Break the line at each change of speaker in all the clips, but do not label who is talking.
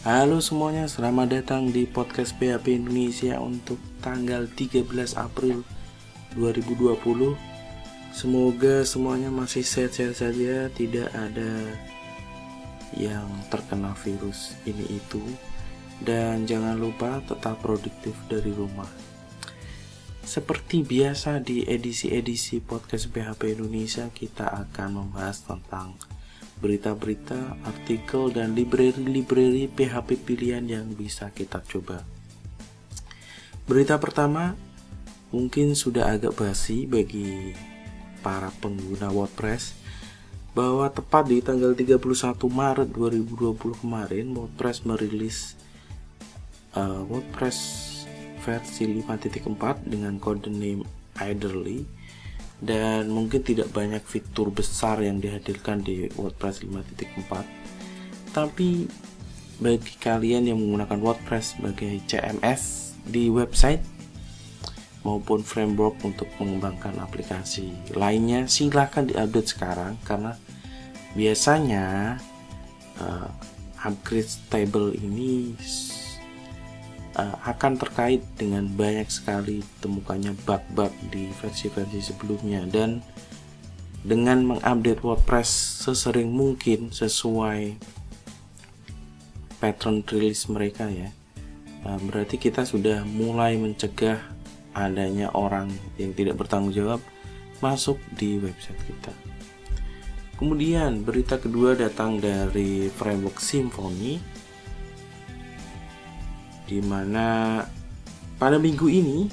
Halo semuanya, selamat datang di podcast PHP Indonesia untuk tanggal 13 April 2020. Semoga semuanya masih sehat-sehat saja, tidak ada yang terkena virus ini itu. Dan jangan lupa tetap produktif dari rumah. Seperti biasa di edisi-edisi podcast PHP Indonesia kita akan membahas tentang berita-berita, artikel, dan library-library PHP pilihan yang bisa kita coba. Berita pertama mungkin sudah agak basi bagi para pengguna WordPress bahwa tepat di tanggal 31 Maret 2020 kemarin WordPress merilis uh, WordPress versi 5.4 dengan kode name Idly dan mungkin tidak banyak fitur besar yang dihadirkan di WordPress 5.4 tapi bagi kalian yang menggunakan WordPress sebagai CMS di website maupun framework untuk mengembangkan aplikasi lainnya silahkan diupdate sekarang karena biasanya uh, upgrade stable ini uh, akan terkait dengan banyak sekali temukannya bug-bug di versi-versi sebelumnya. Dan dengan mengupdate WordPress sesering mungkin sesuai pattern release mereka ya uh, berarti kita sudah mulai mencegah adanya orang yang tidak bertanggung jawab masuk di website kita. Kemudian berita kedua datang dari framework Symfony di mana pada minggu ini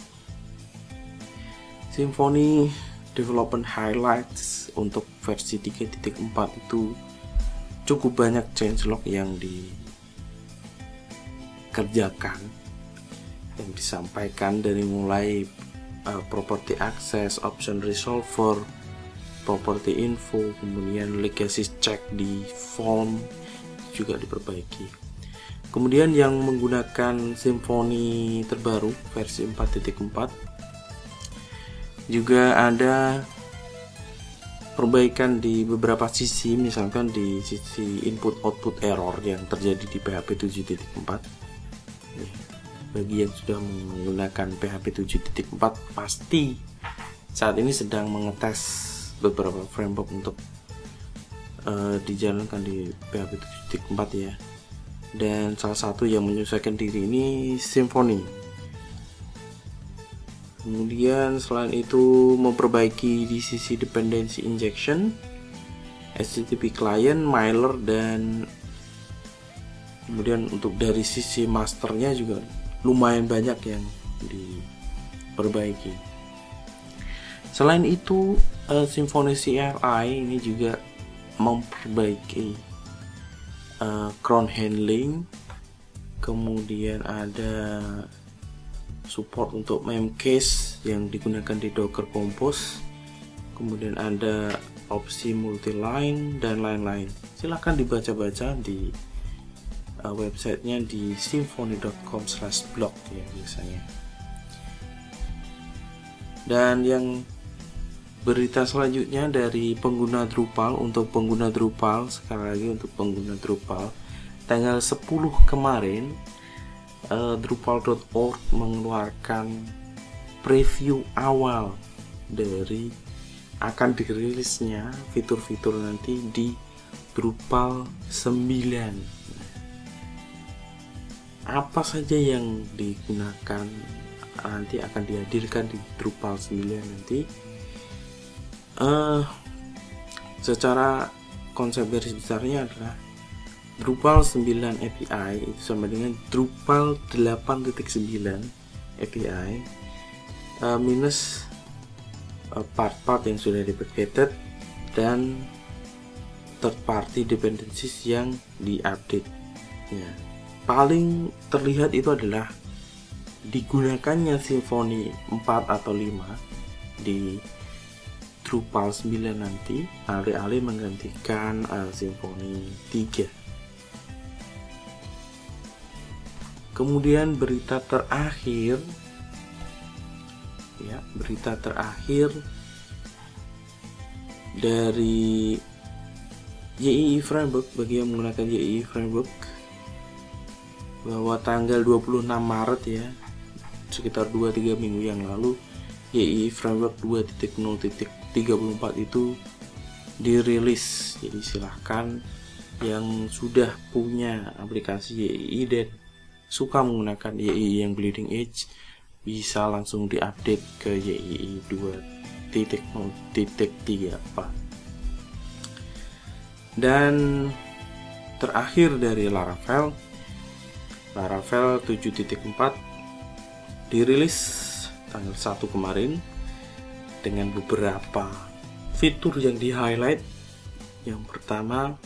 Symfony Development Highlights untuk versi 3.4 itu cukup banyak changelog yang dikerjakan yang disampaikan dari mulai uh, property access, option resolver, property info, kemudian legacy check di form juga diperbaiki. Kemudian yang menggunakan Symfony terbaru versi 4.4 juga ada perbaikan di beberapa sisi misalkan di sisi input output error yang terjadi di PHP 7.4 bagi yang sudah menggunakan PHP 7.4 pasti saat ini sedang mengetes beberapa framework untuk uh, dijalankan di PHP 7.4 ya dan salah satu yang menyesuaikan diri ini Symfony kemudian selain itu memperbaiki di sisi dependency injection HTTP client, mailer dan kemudian untuk dari sisi masternya juga lumayan banyak yang diperbaiki. Selain itu uh, Symfony CLI ini juga memperbaiki uh, crown handling kemudian ada support untuk memcase yang digunakan di Docker Compose kemudian ada opsi multi line dan lain-lain. Silahkan dibaca-baca di uh, websitenya di symphony.com/blog ya biasanya. Dan yang berita selanjutnya dari pengguna Drupal untuk pengguna Drupal sekali lagi untuk pengguna Drupal. Tanggal 10 kemarin uh, drupal.org mengeluarkan preview awal dari akan dirilisnya fitur-fitur nanti di Drupal 9 apa saja yang digunakan nanti akan dihadirkan di Drupal 9 nanti uh, secara konsep garis besarnya adalah Drupal 9 API itu sama dengan Drupal 8.9 API uh, minus eh, part-part uh, yang sudah deprecated dan third party dependencies yang diupdate ya paling terlihat itu adalah digunakannya Symfony 4 atau 5 di Drupal 9 nanti alih-alih menggantikan uh, Symfony 3 kemudian berita terakhir ya berita terakhir dari JII Framework bagi yang menggunakan JII Framework bahwa tanggal 26 Maret ya sekitar 2-3 minggu yang lalu YI Framework 2.0.34 itu dirilis. Jadi silahkan yang sudah punya aplikasi YI dan suka menggunakan YI yang bleeding edge bisa langsung diupdate ke YI 2.0.34 dan terakhir dari Laravel Laravel 7.4 dirilis tanggal 1 kemarin dengan beberapa fitur yang di highlight yang pertama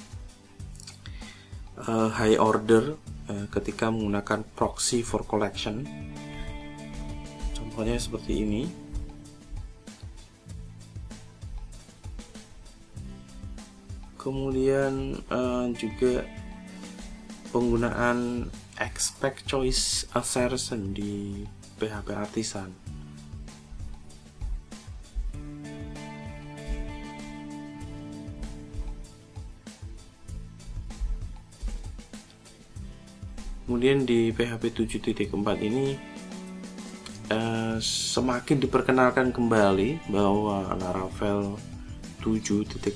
uh, high order uh, ketika menggunakan proxy for collection. Contohnya seperti ini. Kemudian uh, juga penggunaan expect choice assertion di PHP artisan kemudian di PHP 7.4 ini uh, semakin diperkenalkan kembali bahwa Laravel 7.4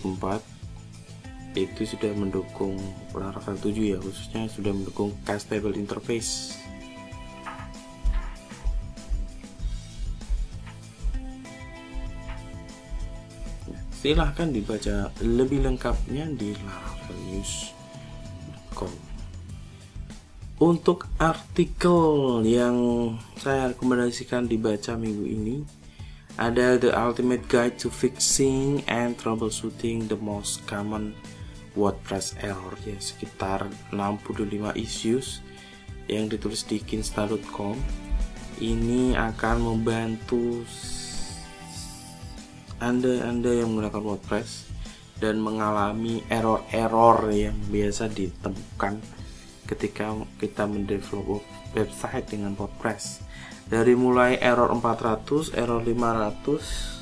itu sudah mendukung Laravel 7 ya khususnya sudah mendukung castable interface. Silahkan dibaca lebih lengkapnya di laravelnews.com untuk artikel yang saya rekomendasikan dibaca minggu ini ada The Ultimate Guide to Fixing and Troubleshooting the Most Common WordPress error ya sekitar 65 issues yang ditulis di kinsta.com ini akan membantu anda-anda yang menggunakan WordPress dan mengalami error-error yang biasa ditemukan ketika kita mendevelop website dengan WordPress dari mulai error 400, error 500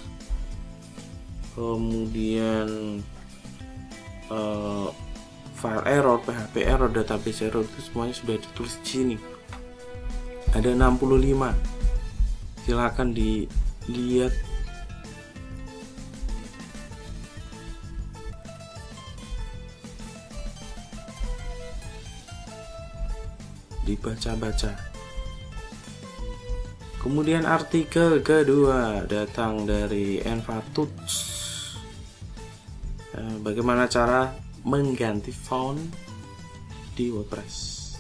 kemudian uh, file error, PHP error, database error itu semuanya sudah ditulis di sini. Ada 65. Silahkan dilihat dibaca-baca. Kemudian artikel kedua datang dari Envatuts Eh, bagaimana cara mengganti font di WordPress?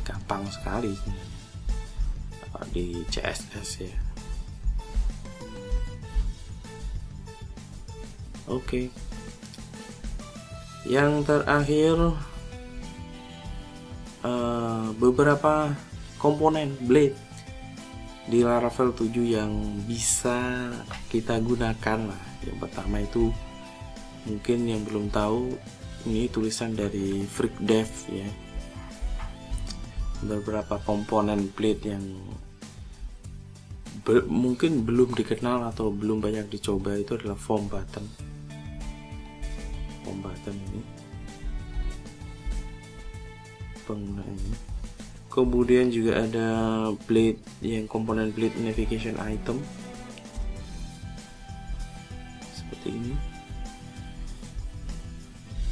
Gampang sekali di CSS ya? Oke. Yang terakhir uh, beberapa komponen blade di Laravel 7 yang bisa kita gunakan lah. Yang pertama itu mungkin yang belum tahu ini tulisan dari Freak Dev ya. Beberapa komponen blade yang be mungkin belum dikenal atau belum banyak dicoba itu adalah form button. Form button ini pengguna ini kemudian juga ada blade yang komponen blade navigation item. Seperti ini.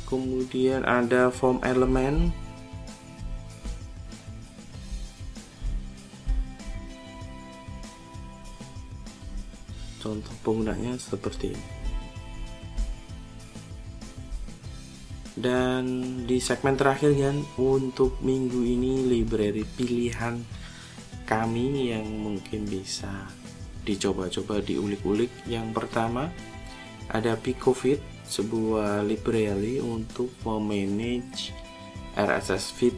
Kemudian ada form element. Contoh penggunanya seperti ini dan di segmen terakhir kan untuk minggu ini library pilihan kami yang mungkin bisa dicoba-coba diulik-ulik. Yang pertama ada Picofit sebuah library untuk memanage RSS feed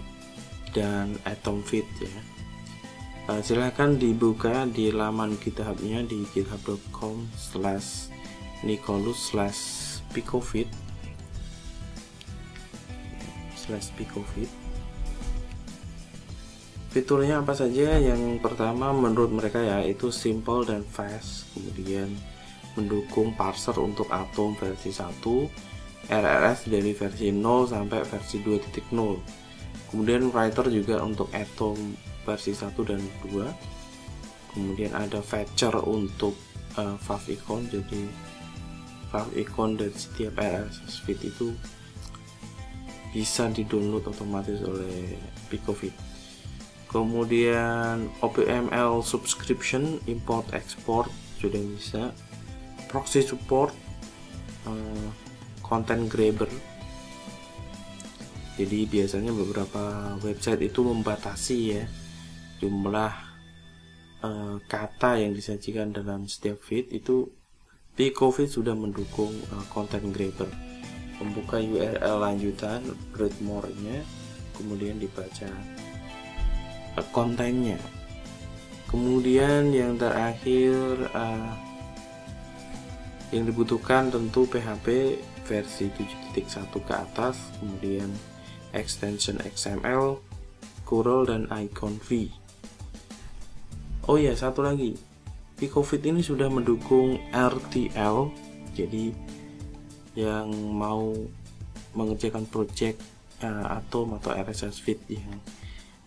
dan atom feed ya. Uh, silahkan dibuka di laman githubnya di github.com slash nicholas slash picofit slash picofit fiturnya apa saja? Yang pertama menurut mereka ya itu simple dan fast. Kemudian mendukung parser untuk Atom versi 1, RRS dari versi 0 sampai versi 2.0. kemudian writer juga untuk Atom versi 1 dan 2 kemudian ada feature untuk uh, favicon jadi favicon dari setiap RSS feed itu bisa di-download otomatis oleh Picofit kemudian OPML subscription import export sudah bisa. Proxy support uh, content grabber. Jadi biasanya beberapa website itu membatasi ya jumlah uh, kata yang disajikan dalam setiap feed. Itu Picofit sudah mendukung uh, content grabber membuka URL lanjutan read more-nya kemudian dibaca kontennya kemudian yang terakhir uh, yang dibutuhkan tentu PHP versi 7.1 ke atas kemudian extension XML, Curl dan icon V. Oh ya, satu lagi. Picofit ini sudah mendukung RTL. Jadi yang mau mengerjakan project uh, atau atau RSS feed yang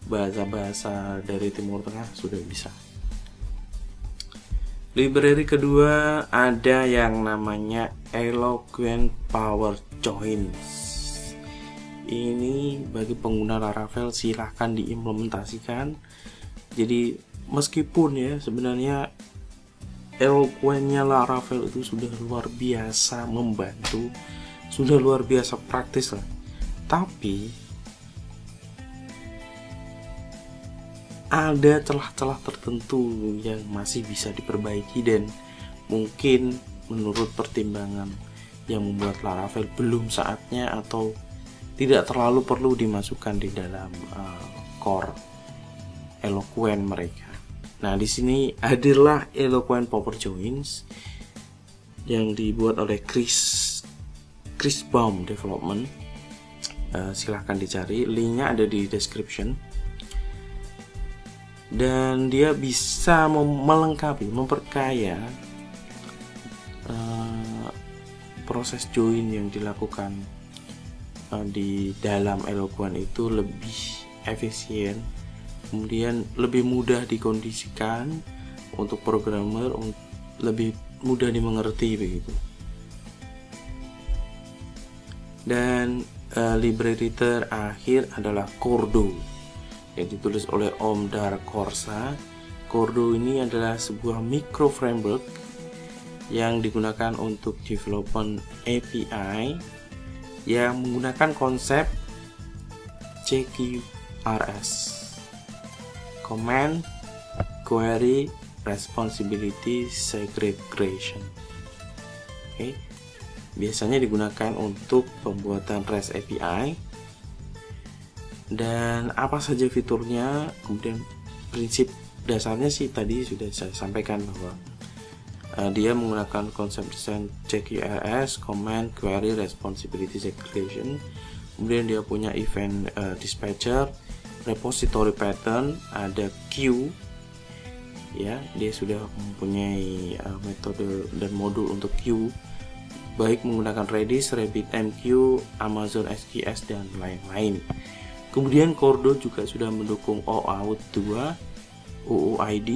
bahasa-bahasa dari Timur Tengah sudah bisa. Library kedua ada yang namanya Eloquent Power Joins ini bagi pengguna Laravel silahkan diimplementasikan jadi meskipun ya sebenarnya eloquentnya Laravel itu sudah luar biasa membantu sudah luar biasa praktis lah tapi ada celah-celah tertentu yang masih bisa diperbaiki dan mungkin menurut pertimbangan yang membuat Laravel belum saatnya atau tidak terlalu perlu dimasukkan di dalam uh, core eloquent mereka. Nah, di sini hadirlah eloquent power joins yang dibuat oleh Chris Chris Baum Development. Uh, silahkan dicari, linknya ada di description. Dan dia bisa melengkapi, memperkaya uh, proses join yang dilakukan Eh, di dalam eloquent itu lebih efisien kemudian lebih mudah dikondisikan untuk programmer lebih mudah dimengerti begitu. Dan uh, library terakhir adalah Cordo yang ditulis oleh Om Dar Korsa. Cordo ini adalah sebuah micro framework yang digunakan untuk development API yang menggunakan konsep CQRS Command Query Responsibility Segregation Oke okay. biasanya digunakan untuk pembuatan REST API dan apa saja fiturnya kemudian prinsip dasarnya sih tadi sudah saya sampaikan bahwa uh, dia menggunakan konsep desain CQRS, Command Query Responsibility Segregation. Kemudian dia punya event uh, dispatcher, repository pattern, ada queue. Ya, dia sudah mempunyai uh, metode dan modul untuk queue baik menggunakan Redis, RabbitMQ, Amazon SQS dan lain-lain. Kemudian Cordo juga sudah mendukung OAuth 2, UUID,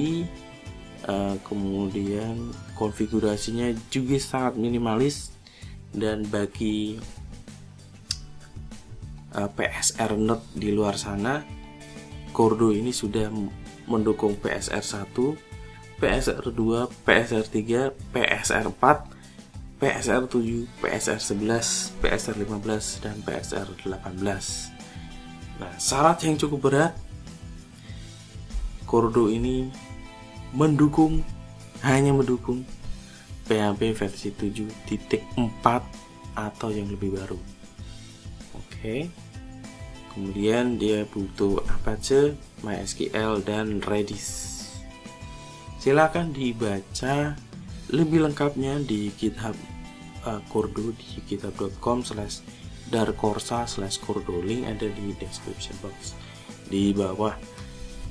uh, kemudian konfigurasinya juga sangat minimalis dan bagi uh, eh, PSR nerd di luar sana Cordo ini sudah mendukung PSR 1 PSR 2 PSR 3 PSR 4 PSR 7 PSR 11 PSR 15 dan PSR 18 nah syarat yang cukup berat Cordo ini mendukung hanya mendukung PHP versi 7.4 atau yang lebih baru. Oke. Kemudian dia butuh Apache, MySQL dan Redis. Silakan dibaca lebih lengkapnya di GitHub uh, Cordo di github.com slash darkorsa slash cordo link ada di description box di bawah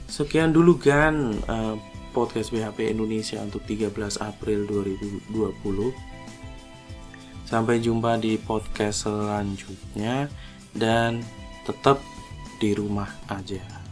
sekian dulu kan uh, podcast PHP Indonesia untuk 13 April 2020. Sampai jumpa di podcast selanjutnya dan tetap di rumah aja.